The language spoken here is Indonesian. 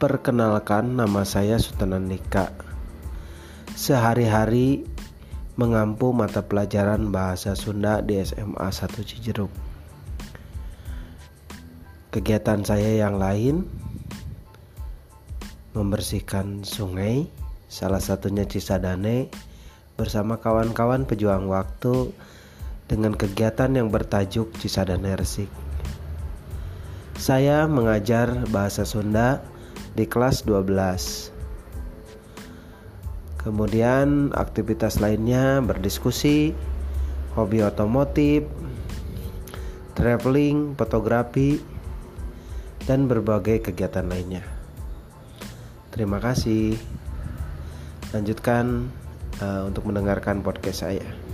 Perkenalkan, nama saya Sultan Nika. Sehari-hari mengampu mata pelajaran bahasa Sunda di SMA 1 Cijeruk. Kegiatan saya yang lain membersihkan sungai, salah satunya Cisadane, bersama kawan-kawan pejuang waktu dengan kegiatan yang bertajuk Cisadane Resik. Saya mengajar bahasa Sunda di kelas 12. Kemudian aktivitas lainnya berdiskusi, hobi otomotif, traveling, fotografi, dan berbagai kegiatan lainnya. Terima kasih. Lanjutkan uh, untuk mendengarkan podcast saya.